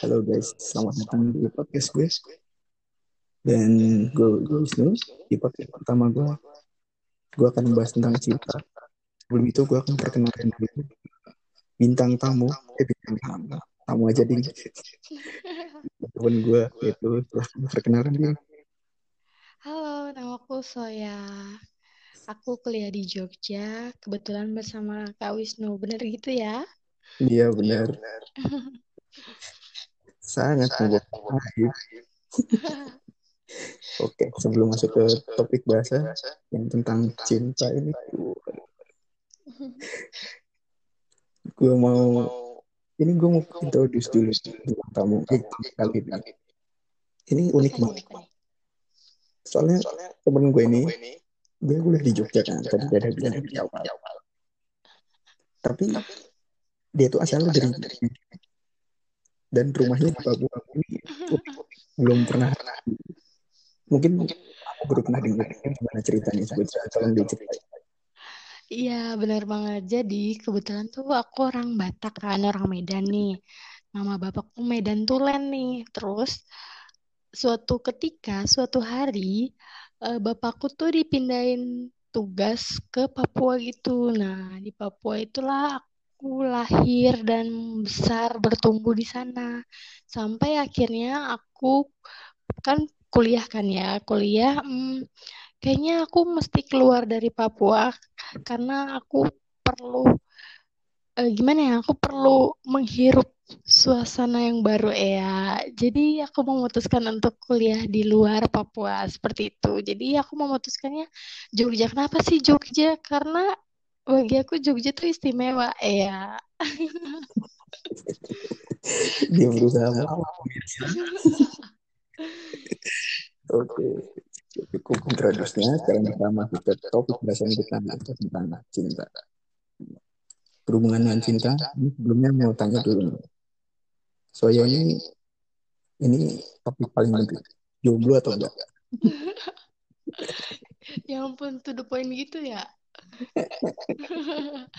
Halo guys, selamat datang di podcast gue. Dan gue, gue Wisnu, di podcast pertama gue, gue akan membahas tentang cinta. Sebelum itu gue akan perkenalkan dulu bintang tamu, eh bintang tamu, tamu aja ding. Temen gue itu silahkan perkenalkan diri. Halo, namaku Soya. Aku kuliah di Jogja, kebetulan bersama Kak Wisnu. Bener gitu ya? Iya benar. Sangat membuat Oke, sebelum masuk ke topik bahasa yang tentang cinta ini, gue mau ini gue mau introduce dulu bintang tamu kali ini. Ini unik banget. Soalnya temen gue ini, gue kuliah di Jogja kan, tadi dia bilang di awal. Tapi dia tuh asalnya dari dan rumahnya di Papua ini belum pernah mungkin aku baru pernah dengar gimana ceritanya sebetulnya tolong diceritain Iya, bener banget. Jadi, kebetulan tuh aku orang Batak kan, orang Medan nih. Nama bapakku Medan Tulen nih. Terus, suatu ketika, suatu hari, eh, bapakku tuh dipindahin tugas ke Papua gitu. Nah, di Papua itulah aku lahir dan besar bertumbuh di sana. Sampai akhirnya aku kan kuliah kan ya, kuliah. hmm, kayaknya aku mesti keluar dari Papua karena aku perlu eh, gimana ya? Aku perlu menghirup suasana yang baru ya. Jadi aku memutuskan untuk kuliah di luar Papua seperti itu. Jadi aku memutuskannya Jogja. Kenapa sih Jogja? Karena bagi aku Jogja tuh istimewa ya. dia berusaha melawan pemirsa. Oke. Cukup introduksinya. Sekarang kita masuk ke topik bahasan kita itu tentang cinta. Berhubungan dengan cinta ini sebelumnya mau tanya dulu Soya ini ini topik paling penting jomblo atau enggak? Ya ampun, to the point gitu ya.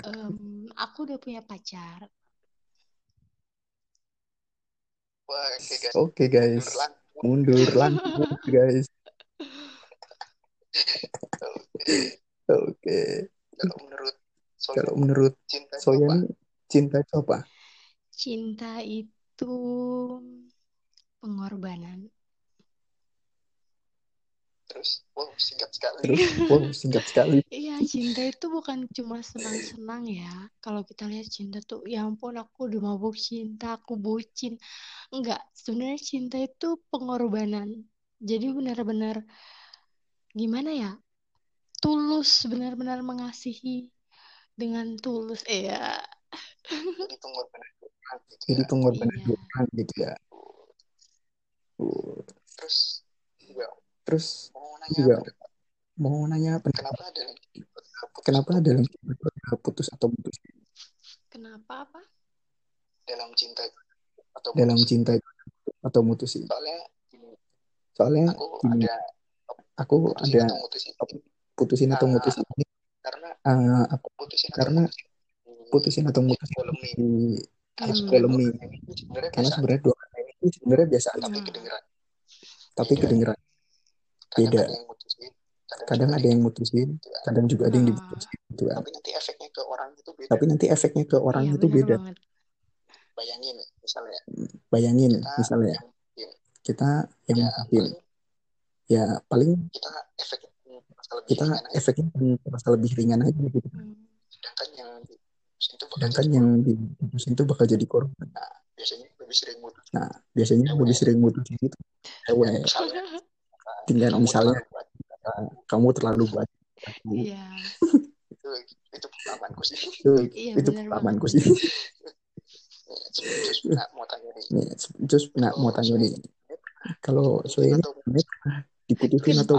Em, aku udah punya pacar. oke guys. Mundur lanjut guys. Oke. Kalau menurut kalau menurut cinta Soya ini cinta itu apa Cinta itu pengorbanan. Terus, wow, singkat sekali. terus wow singkat sekali Iya, cinta itu bukan cuma senang-senang ya. Kalau kita lihat cinta tuh, ya ampun aku udah mabuk cinta, aku bucin. Enggak, sebenarnya cinta itu pengorbanan. Jadi benar-benar gimana ya? Tulus, benar-benar mengasihi dengan tulus. Iya. Jadi pengorbanan gitu jadi ya. pengorbanan Iya. gitu ya Uh, Terus, terus mau nanya juga apa? mau nanya pendapat Kenapa dalam putus, kenapa dalam cinta itu ada putus atau putus Kenapa apa? dalam cinta atau dalam putus? cinta atau mutusin Soalnya gini, soalnya aku gini, ada aku putusin ada atau mutusin putusin atau Ah. mutusin ini karena eh, aku putusin Karena atau mutusin putusin atau mutusin polemik. di Karena sebenarnya polemik dua kata ini sebenarnya karena biasa, sebenarnya dua kata ini sebenarnya biasa aja tapi kedengeran. tapi Beda. Kadang ada yang mutusin, kadang, kadang juga ada yang mutusin gitu ya. kadang juga ada yang Ah. diputusin gitu kan Tapi nanti efeknya ke orang itu beda. tapi nanti efeknya ke orang Iya, itu beda banget. Bayangin misalnya bayangin kita misalnya yang mungkin kita yang ya ya paling kita efek kita ringan efeknya terasa lebih ringan aja gitu Hmm. Sedangkan yang itu bakal sedangkan jadi yang korban. diputusin itu bakal jadi korban biasanya lebih sering mutus. nah biasanya Cewek. lebih sering mutusin itu cewek Misalnya tinggal kamu misalnya. terlalu uh, kamu terlalu aku Iya. itu itu pengalamanku sih. itu, Iya, itu benar pengalamanku sih. Terus nah, mau tanya nih, terus nah, mau tanya nih kalau saya ini pernah diputusin atau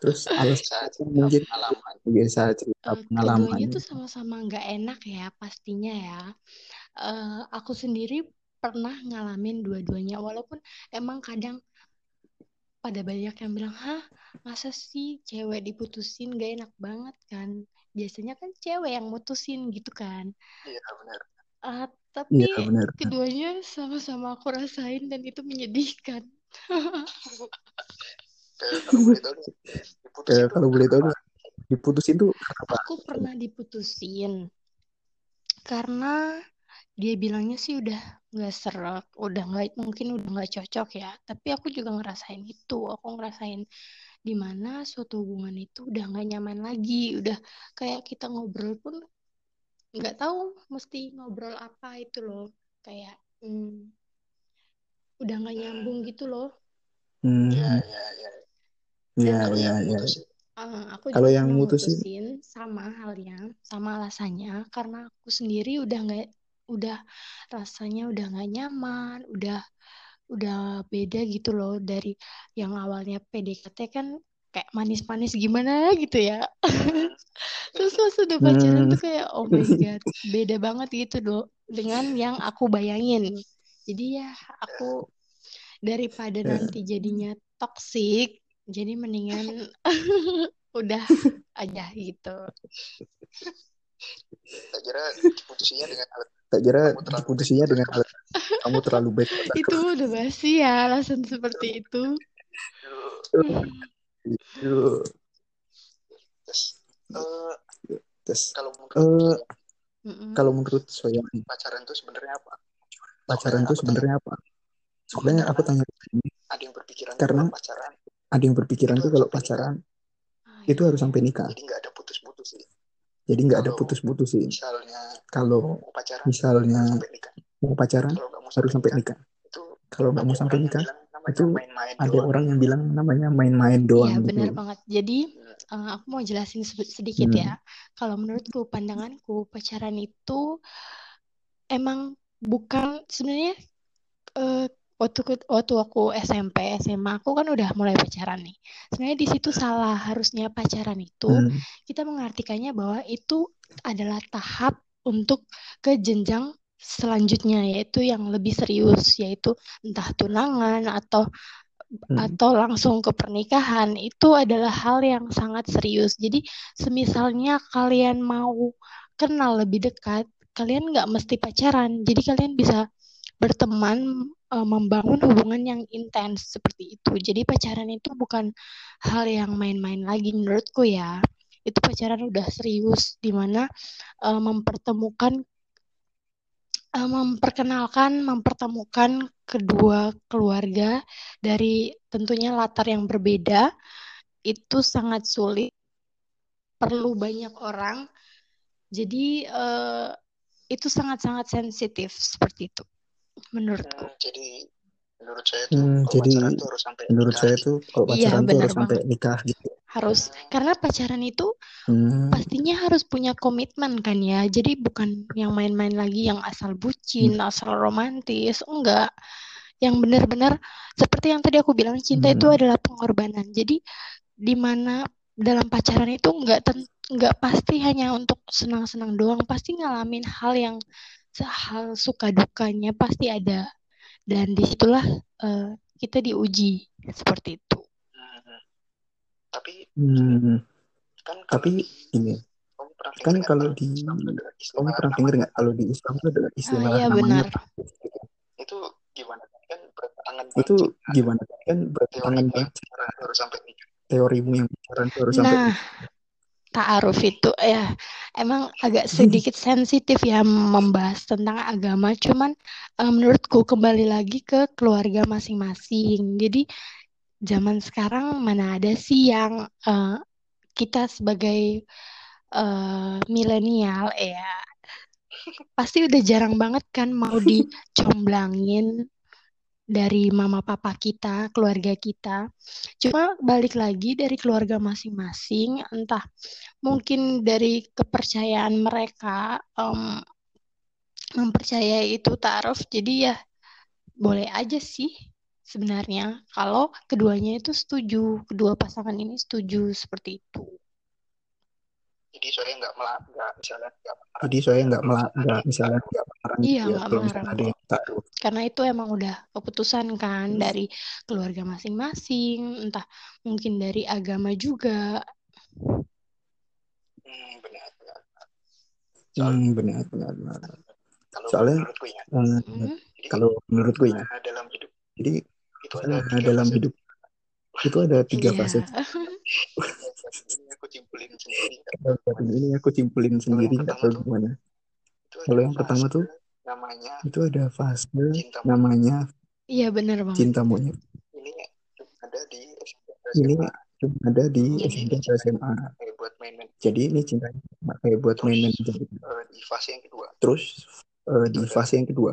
terus alas saat mungkin? pengalaman. Biasa cerita Eh, pengalaman. tuh sama-sama nggak enak ya pastinya ya. Eh, aku sendiri pernah ngalamin dua-duanya walaupun emang kadang pada banyak yang bilang, hah masa sih cewek diputusin gak enak banget kan? Biasanya kan cewek yang mutusin gitu kan. iya benar. Eh, tapi Iya benar. keduanya sama-sama aku rasain dan itu menyedihkan Kayak kalau boleh tahu nih, diputusin Eh, tuh kalau boleh tahu nih, diputusin tuh kenapa? aku pernah diputusin karena dia bilangnya sih udah nggak serak udah nggak mungkin udah nggak cocok ya. Tapi aku juga ngerasain itu aku ngerasain di mana suatu hubungan itu udah nggak nyaman lagi. Udah kayak kita ngobrol pun nggak tahu mesti ngobrol apa itu loh. Kayak hmm, udah nggak nyambung gitu loh. Hmm, Ya, ya, ya. ya, ya, ya. Ah, aku Kalau yang mutusin, mutusin sama halnya, sama alasannya karena aku sendiri udah nggak, udah rasanya udah nggak nyaman, udah udah beda gitu loh dari yang awalnya PDKT kan kayak manis-manis gimana gitu ya. hmm, Terus pas udah pacaran hmm, tuh kayak oh my God, beda banget gitu loh dengan yang aku bayangin. Jadi ya aku daripada ya. nanti jadinya toksik, jadi mendingan udah aja gitu. kira dengan alat Tak kira buat dengan kamu terlalu baik. Itu udah basi ya alasan seperti itu. Terus, eh, Terus, kalau menurut eh, kalau menurut nih, pacaran tuh sebenarnya apa? pacaran tanya, sebenarnya apa? Sebenarnya aku tanya ini ada yang berpikiran karena pacaran ada yang berpikiran itu tuh kalau pacaran itu harus sampai nikah. Jadi nggak ada putus-putus sih. Jadi nggak ada putus-putus sih. misalnya Kalau mau pacaran misalnya harus sampai nikah. mau pacaran Kalau nggak mau harus sampai nikah, itu Kalau nggak ada mau sampai orang yang nikah bilang namanya itu main-main ada doang. orang yang bilang namanya main-main Iya, doang gitu. benar banget. Jadi, eh, aku mau jelasin sedikit Hmm. ya. Kalau menurutku, pandanganku, pacaran itu emang bukan sebenarnya eh, waktu waktu aku SMP, SMA, aku kan udah mulai pacaran nih. Sebenarnya di situ salah. Harusnya pacaran itu Hmm. kita mengartikannya bahwa itu adalah tahap untuk ke jenjang selanjutnya, yaitu yang lebih serius, yaitu entah tunangan atau Hmm. atau langsung ke pernikahan itu adalah hal yang sangat serius. Jadi, semisalnya kalian mau kenal lebih dekat, kalian nggak mesti pacaran. Jadi kalian bisa berteman, eh, membangun hubungan yang intens seperti itu. Jadi pacaran itu bukan hal yang main-main lagi menurutku ya. Itu pacaran udah serius, di mana eh, mempertemukan eh, memperkenalkan, mempertemukan kedua keluarga dari tentunya latar yang berbeda itu sangat sulit, perlu banyak orang. Jadi eh, itu sangat-sangat sensitif seperti itu menurutku. hmm, jadi menurut saya tuh Hmm, kalau jadi pacaran tuh harus sampai menurut nikah saya gitu. tuh kalau Iya, pacaran tuh benar harus sampai banget. nikah gitu. Harus karena pacaran itu Hmm. pastinya harus punya komitmen kan ya. Jadi bukan yang main-main lagi yang asal bucin, Hmm. asal romantis, enggak. Yang benar-benar seperti yang tadi aku bilang cinta itu Hmm. adalah pengorbanan. Jadi di mana dalam pacaran itu enggak enggak pasti hanya untuk senang-senang doang, pasti ngalamin hal yang hal suka dukanya pasti ada. Dan di situlah eh, kita diuji seperti itu. Hmm, hmm. Tapi Hmm. kan kalau Tapi di ini kan kalau kalau di kamu pernah dengar nggak kalau di Islam itu ada Ah istilah iya namanya benar. gitu. itu gimana kan bertentangan Itu gimana kan bertentangan teorimu yang banget harus sampai teorimu yang tuh harus sampai Nah, ta'aruf itu ya emang agak sedikit sensitif ya membahas tentang agama. Cuman eh, menurutku kembali lagi ke keluarga masing-masing. Jadi zaman sekarang mana ada sih yang eh, kita sebagai eh, milenial ya pasti udah jarang banget kan mau dicomblangin dari mama papa kita, keluarga kita. Cuma balik lagi dari keluarga masing-masing, entah mungkin dari kepercayaan mereka em, mempercayai itu ta'aruf. Jadi ya boleh aja sih sebenarnya. Kalau keduanya itu setuju, kedua pasangan ini setuju seperti itu. Jadi saya nggak melak nggak misalnya nggak melarang jadi saya ya nggak kalau mela misalnya nggak melarang Iya, gitu ya nggak misalnya melarang ada yang Karena itu emang udah keputusan kan dari keluarga masing-masing, entah mungkin dari agama juga. Hmm, benar benar. Soal hmm, benar benar benar. Kalau Soalnya menurutku ya. eh, Hmm? kalau menurutku ya, dalam hidup. Jadi itu ada dalam fase hidup itu ada tiga Iya. fase. ini aku simpulin sendiri ini aku sendiri gimana. Kalau yang pertama tuh namanya itu ada fase cinta namanya Iya bener banget. cinta monyet. ini cuma ada di SMP Ini SMA cuma ada di jadi SMP ini atau SMA. kayak buat main-main Jadi ini cinta kayak buat terus main-main aja gitu. eh, di fase yang kedua Terus itu di adalah fase yang kedua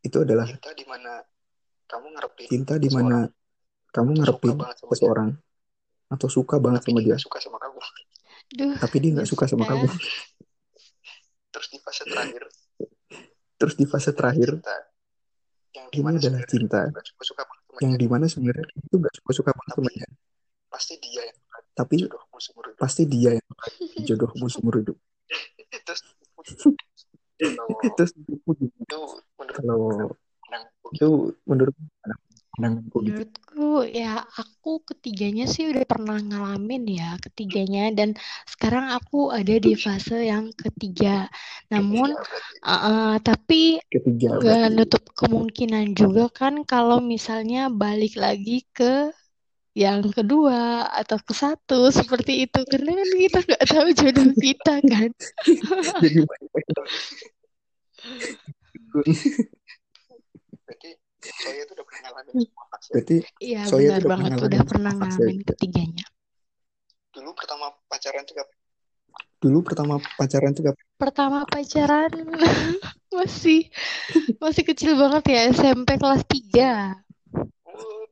itu adalah cinta di mana kamu ngarepin cinta di seseorang. mana kamu banget sama dia. seseorang? Atau suka banget tapi sama dia dia, suka sama kamu. Duh, tapi dia nggak suka sama kamu. terus di fase terakhir. Terus di fase terakhir cinta. Yang ini di mana adalah cinta. suka suka yang di mana sebenarnya itu nggak suka suka banget sama dia, pasti dia yang tapi jodohmu seumur hidup. pasti dia yang jodohmu seumur hidup. terus Terus itu itu menurut kalau itu menurut pandanganku gitu. Menurutku ya aku ketiganya sih udah pernah ngalamin ya ketiganya dan sekarang aku ada di fase yang ketiga. Namun uh, tapi Ketiga berarti nutup kemungkinan juga kan kalau misalnya balik lagi ke yang kedua atau ke satu seperti itu karena kan kita nggak tahu jodoh kita kan. jadi. berarti saya itu udah pernah ngalamin semua fase Berarti Iya Soya benar banget pernah udah pernah ngalamin ketiganya. dulu pertama pacaran tuh kapan? Dulu pertama pacaran tuh kapan? Pertama pacaran masih masih kecil banget ya SMP kelas 3. Oh,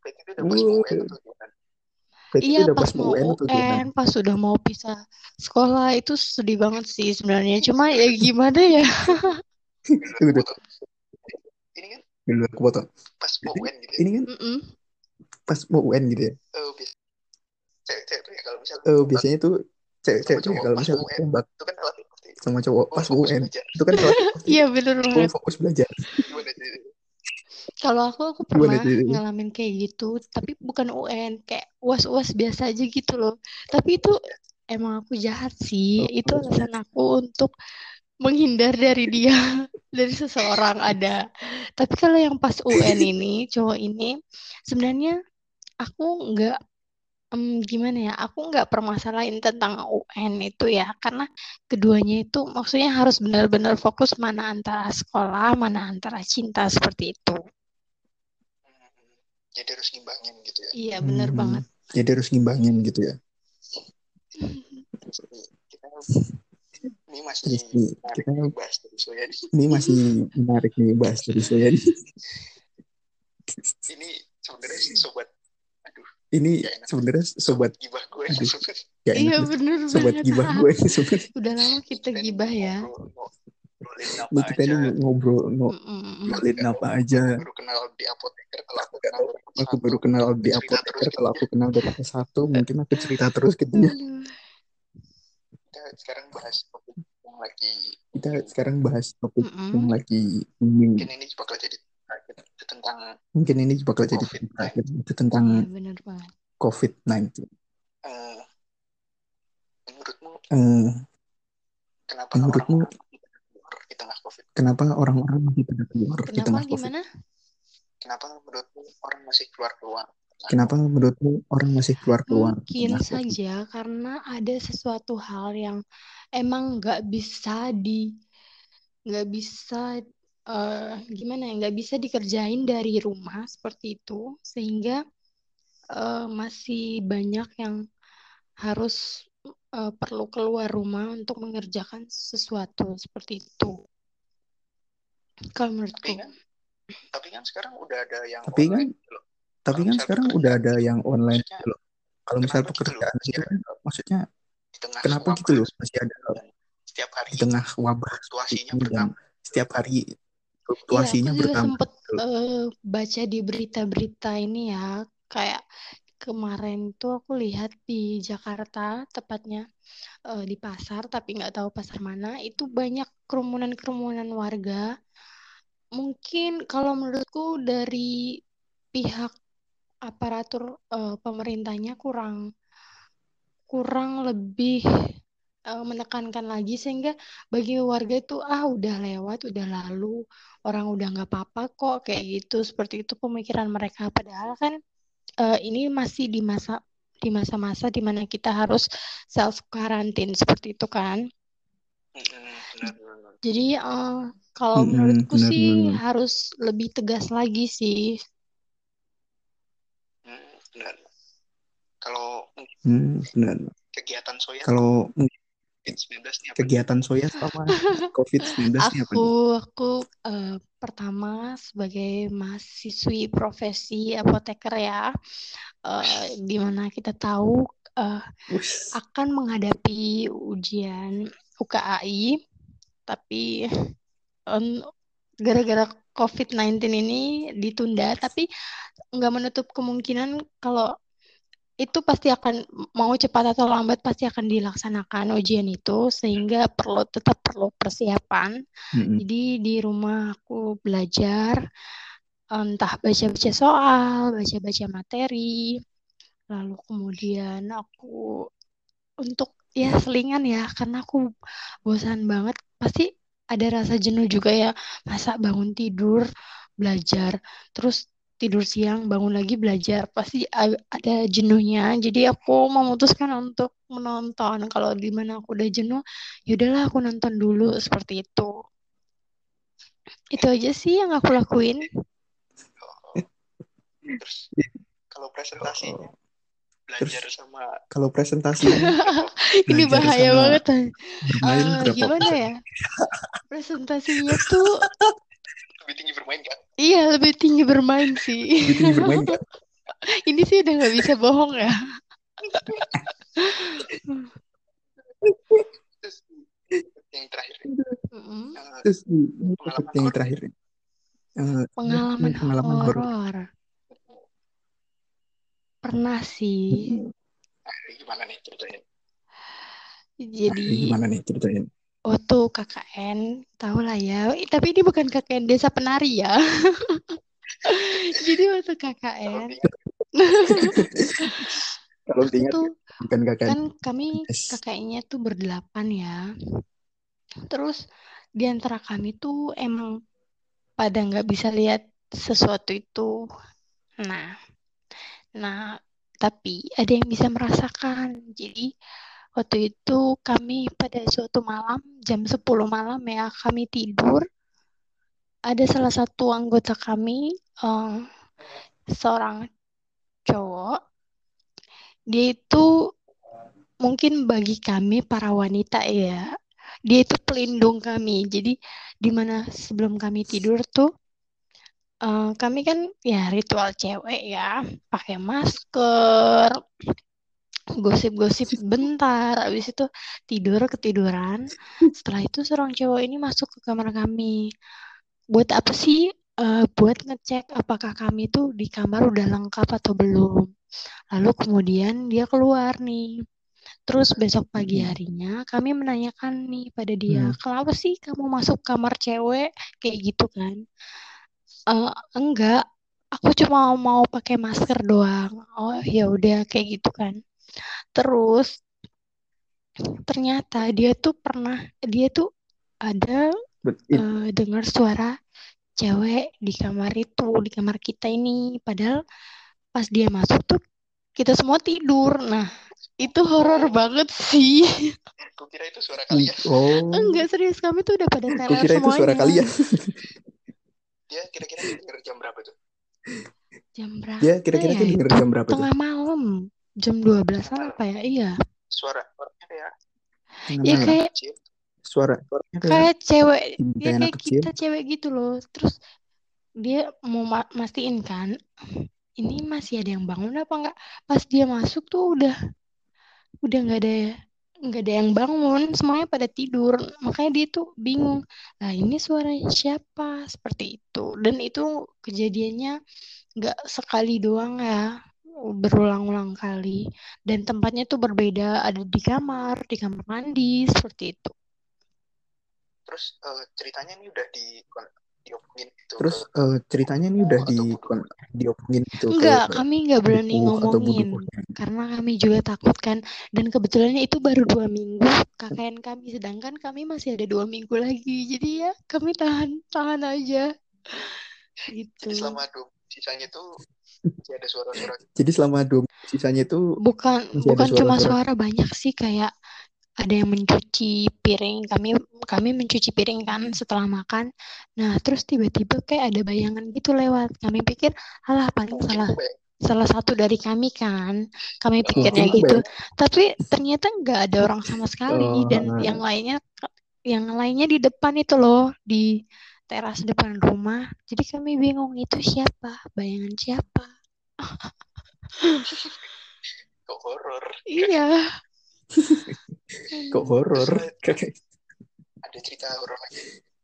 berarti itu udah pas mau Uh, UN atau gimana? berarti itu Iya udah pas pas mau UN? UN, pas sudah mau pisah sekolah itu sedih banget sih sebenarnya. Cuma ya gimana ya? Udah, dulu aku foto. pas mau UN gitu ya ini kan Mm-mm. pas mau UN gitu ya. eh biasa tuh ya kalau Eh tembak biasanya tuh cewek-cewek ya cowok kalau pas misal mau UN tembak itu kan relatif pasti sama cowok oh pas UN belajar itu kan Iya cowok banget. fokus belajar. Kalau aku aku pernah ngalamin kayak gitu, tapi bukan UN, kayak uas-uas biasa aja gitu loh. Tapi itu emang aku jahat sih. Oh, Itu alasan aku untuk menghindar dari dia, dari seseorang ada. Tapi kalau yang pas UN ini, cowok ini, sebenarnya aku nggak em, gimana ya? Aku nggak permasalahin tentang UN itu ya, karena keduanya itu maksudnya harus benar-benar fokus mana antara sekolah, mana antara cinta seperti itu. Hmm, jadi harus ngimbangin gitu ya Iya, benar Hmm, banget. jadi harus ngimbangin gitu ya. kita ini masih nih menarik kita nih bahas terus ya ini masih menarik nih bahas dari Soyan. ini sebenarnya sih sobat aduh Ini enak sebenarnya sobat sobat gibah gue aduh sobat enak Iya, benar Sobat banget. gibah gue sebenarnya. Udah lama kita gibah ya. ngobrol ngobrolin apa Nih kita aja nih ngobrol ngobrolin apa aja. aku baru kenal di apoteker kalau aku kenal Aku satu baru kenal mungkin aku di cerita terus apoteker. gitu Kalau ya aku kenal dokter satu, mungkin aku cerita terus ke dia. Sekarang bahas topik yang lagi Kita sekarang bahas topik yang Mm-mm. lagi booming. mungkin ini bakal jadi itu tentang Mungkin ini bakal jadi terakhir. Itu tentang benar banget. COVID-19. eh, menurutmu Eh, kenapa menurutmu di tengah covid kenapa orang-orang masih pada keluar di Kenapa tengah COVID? gimana? kenapa menurutmu orang masih keluar keluar Kenapa menurutmu orang masih keluar keluar di Mungkin COVID? saja karena ada sesuatu hal yang emang nggak bisa di nggak bisa eh, gimana ya nggak bisa dikerjain dari rumah seperti itu sehingga eh, masih banyak yang harus eh, perlu keluar rumah untuk mengerjakan sesuatu seperti itu. Kalau tapi menurutku, kan tapi kan sekarang udah ada yang Tapi kan, online gitu loh tapi kan sekarang udah ada gitu yang online maksudnya gitu loh. Kalau misal kenapa gitu pekerjaan gitu kan, maksudnya di tengah kenapa gitu loh masih ada setiap hari di tengah wabah dan bertambah setiap hari iya aku fluktuasinya juga bertambah sempet gitu eh, baca di berita-berita ini ya, kayak kemarin tuh aku lihat di Jakarta, tepatnya eh, di pasar, tapi nggak tahu pasar mana, itu banyak kerumunan-kerumunan warga. Mungkin kalau menurutku dari pihak aparatur eh, pemerintahnya kurang kurang lebih uh, menekankan lagi sehingga bagi warga itu ah udah lewat udah lalu orang udah nggak apa-apa kok kayak gitu. Seperti itu pemikiran mereka. Padahal kan uh, ini masih di masa di masa-masa di mana kita harus self karantin seperti itu kan? Jadi uh, kalau menurutku benar, sih harus lebih tegas lagi sih benar. Kalau Hmm, benar. kegiatan soya Kalau COVID-19 ini apa? kegiatan Soya selama COVID-19 ini apa nih? Aku aku eh, pertama sebagai mahasiswi profesi apoteker ya, eh, di mana kita tahu eh, Wus. akan menghadapi ujian UKAI, tapi em, gara-gara COVID-19 ini ditunda, tapi nggak menutup kemungkinan kalau itu pasti akan mau cepat atau lambat pasti akan dilaksanakan ujian itu sehingga perlu tetap perlu persiapan. Mm-mm. Jadi di rumah aku belajar entah baca-baca soal, baca-baca materi, lalu kemudian aku untuk ya selingan ya karena aku bosan banget pasti ada rasa jenuh juga ya masa bangun tidur belajar terus tidur siang bangun lagi belajar. Pasti ada jenuhnya. Jadi aku memutuskan untuk menonton. Kalau di mana aku udah jenuh yaudahlah aku nonton dulu. Seperti itu. Itu aja sih yang aku lakuin. Kalau presentasi. Oh. belajar sama Kalau presentasi ini? Bahaya banget bermain berapa gimana persen? ya? Presentasinya tuh lebih tinggi bermain kan? iya lebih tinggi bermain sih Lebih tinggi bermain kan? ini sih udah nggak bisa bohong ya Terus yang terakhir Mm-mm. eh, Terus pengalaman yang horor. terakhir. Eh, pengalaman pengalaman horor. horor pernah sih Nah, gimana nih ceritanya? Nah, jadi gimana nih ceritanya? Waktu KKN tahu lah ya. Tapi ini bukan KKN desa penari ya. Jadi waktu KKN Kalau diingat. Tuh bukan kakak kan kami. KKN-nya tuh berdelapan ya. Terus di antara kami tuh emang pada nggak bisa lihat sesuatu itu. Nah nah tapi ada yang bisa merasakan. Jadi waktu itu kami pada suatu malam jam 10 malam ya kami tidur. Ada salah satu anggota kami eh, seorang cowok. Dia itu mungkin bagi kami para wanita ya dia itu pelindung kami. Jadi di mana sebelum kami tidur tuh eh, kami kan ya ritual cewek ya pakai masker gosip-gosip bentar habis itu tidur ketiduran. Setelah itu seorang cowok ini masuk ke kamar kami. Buat apa sih? Eh, buat ngecek apakah kami tuh di kamar udah lengkap atau belum. Lalu kemudian dia keluar nih. Terus besok pagi harinya kami menanyakan nih pada dia Hmm. kenapa sih kamu masuk kamar cewek? Kayak gitu kan. "Eh, enggak. Aku cuma mau pakai masker doang. Oh ya udah kayak gitu kan terus ternyata dia tuh pernah dia tuh ada eh, dengar suara cewek di kamar itu di kamar kita ini padahal pas dia masuk tuh kita semua tidur nah itu horor banget sih kira itu suara kalian. oh, enggak serius kami tuh udah pada teler kira itu suara kalian. Dia kira-kira denger jam berapa tuh? jam berapa Dia kira-kira ya tuh denger jam berapa tuh? tengah malam jam 12-an apa ya? Iya. Suara Tengah ya kayak. Suara suaranya kayak kayak cewek. Ya kayak kecil. kita cewek gitu loh. Terus dia mau ma- mastiin kan ini masih ada yang bangun apa enggak? Pas dia masuk tuh udah udah nggak ada nggak ada yang bangun. Semuanya pada tidur. Makanya dia tuh bingung nah ini suaranya siapa? Seperti itu. Dan itu kejadiannya nggak sekali doang ya berulang-ulang kali. Dan tempatnya tuh berbeda ada di kamar di kamar mandi seperti itu. Terus eh, ceritanya ini udah di diomongin gitu Terus ke eh, ceritanya ini udah di budu diomongin gitu ke Enggak, kami nggak berani buku ngomongin karena kami juga takut kan. Dan kebetulannya itu baru dua minggu KKN kami. Sedangkan kami masih ada dua minggu lagi jadi ya kami tahan tahan aja. Gitu. Jadi selama dua sisanya tuh masih ada suara-suara. Jadi selama dua sisanya itu bukan bukan cuma suara-suara. suara banyak sih kayak ada yang mencuci piring. Kami kami mencuci piring kan setelah makan. Nah terus tiba-tiba kayak ada bayangan gitu lewat. Kami pikir alah paling mungkin salah kayak salah satu dari kami kan. Kami Mungkin pikirnya gitu. banyak. tapi ternyata nggak ada orang sama sekali. Oh, dan yang lainnya yang lainnya di depan itu loh di teras depan rumah jadi kami bingung itu siapa bayangan siapa kok horor. iya kok horor. Ada cerita horor lagi.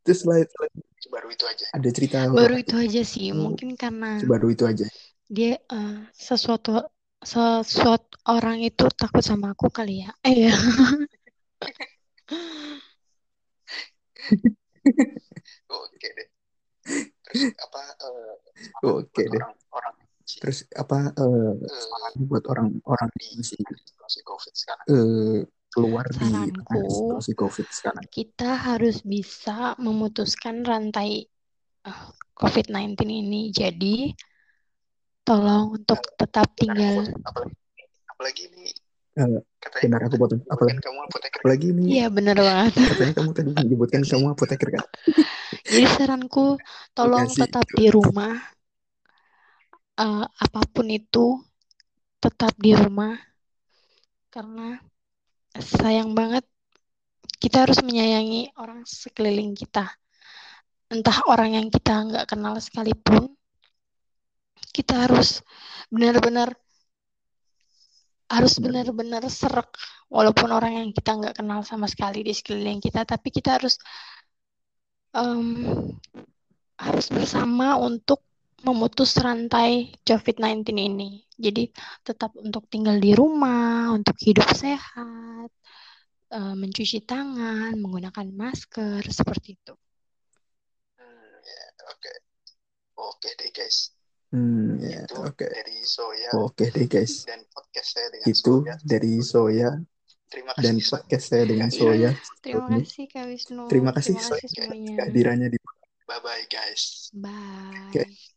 Terus selain, selain Baru itu aja. ada cerita horor baru itu aja sih Hmm. mungkin karena Baru itu aja. dia eh, sesuatu sesuatu orang itu takut sama aku kali ya eh ya Oke deh. Terus apa eh, Oke deh. orang-orang sih Terus apa eh, eh, saran buat orang-orang di situasi COVID sekarang. eh, keluar di saranku situasi COVID sekarang? kita harus bisa memutuskan rantai eh, COVID-19 ini jadi tolong untuk tetap Benar tinggal apalagi apalagi ini Eh, katanya benar aku potong. Apalagi, kan kamu apoteker apalagi ini? Iya bener banget. Katanya kamu tadi menyebutkan Iya kamu apoteker kan? jadi saranku tolong Iya sih. tetap di rumah. Eh, apa pun itu tetap di rumah. Karena sayang banget kita harus menyayangi orang sekeliling kita. Entah orang yang kita nggak kenal sekalipun kita harus benar-benar harus Benar. benar-benar serak walaupun orang yang kita nggak kenal sama sekali di sekeliling kita tapi kita harus em, harus bersama untuk memutus rantai COVID-19 ini. Jadi tetap untuk tinggal di rumah, untuk hidup sehat, eh, mencuci tangan, menggunakan masker, seperti itu. Hmm, ya, oke. Oke deh guys. Hmm, ya, Itu oke. dari Soya Oke deh guys. dan podcast saya dengan Itu Soya. dari Soya Terima dan kasih Soya. podcast saya dengan Iya, Soya. Terima ini. kasih Kak Wisnu. Terima kasih Terima Soya kasih semuanya. kehadirannya di Bye bye guys. Bye. Oke.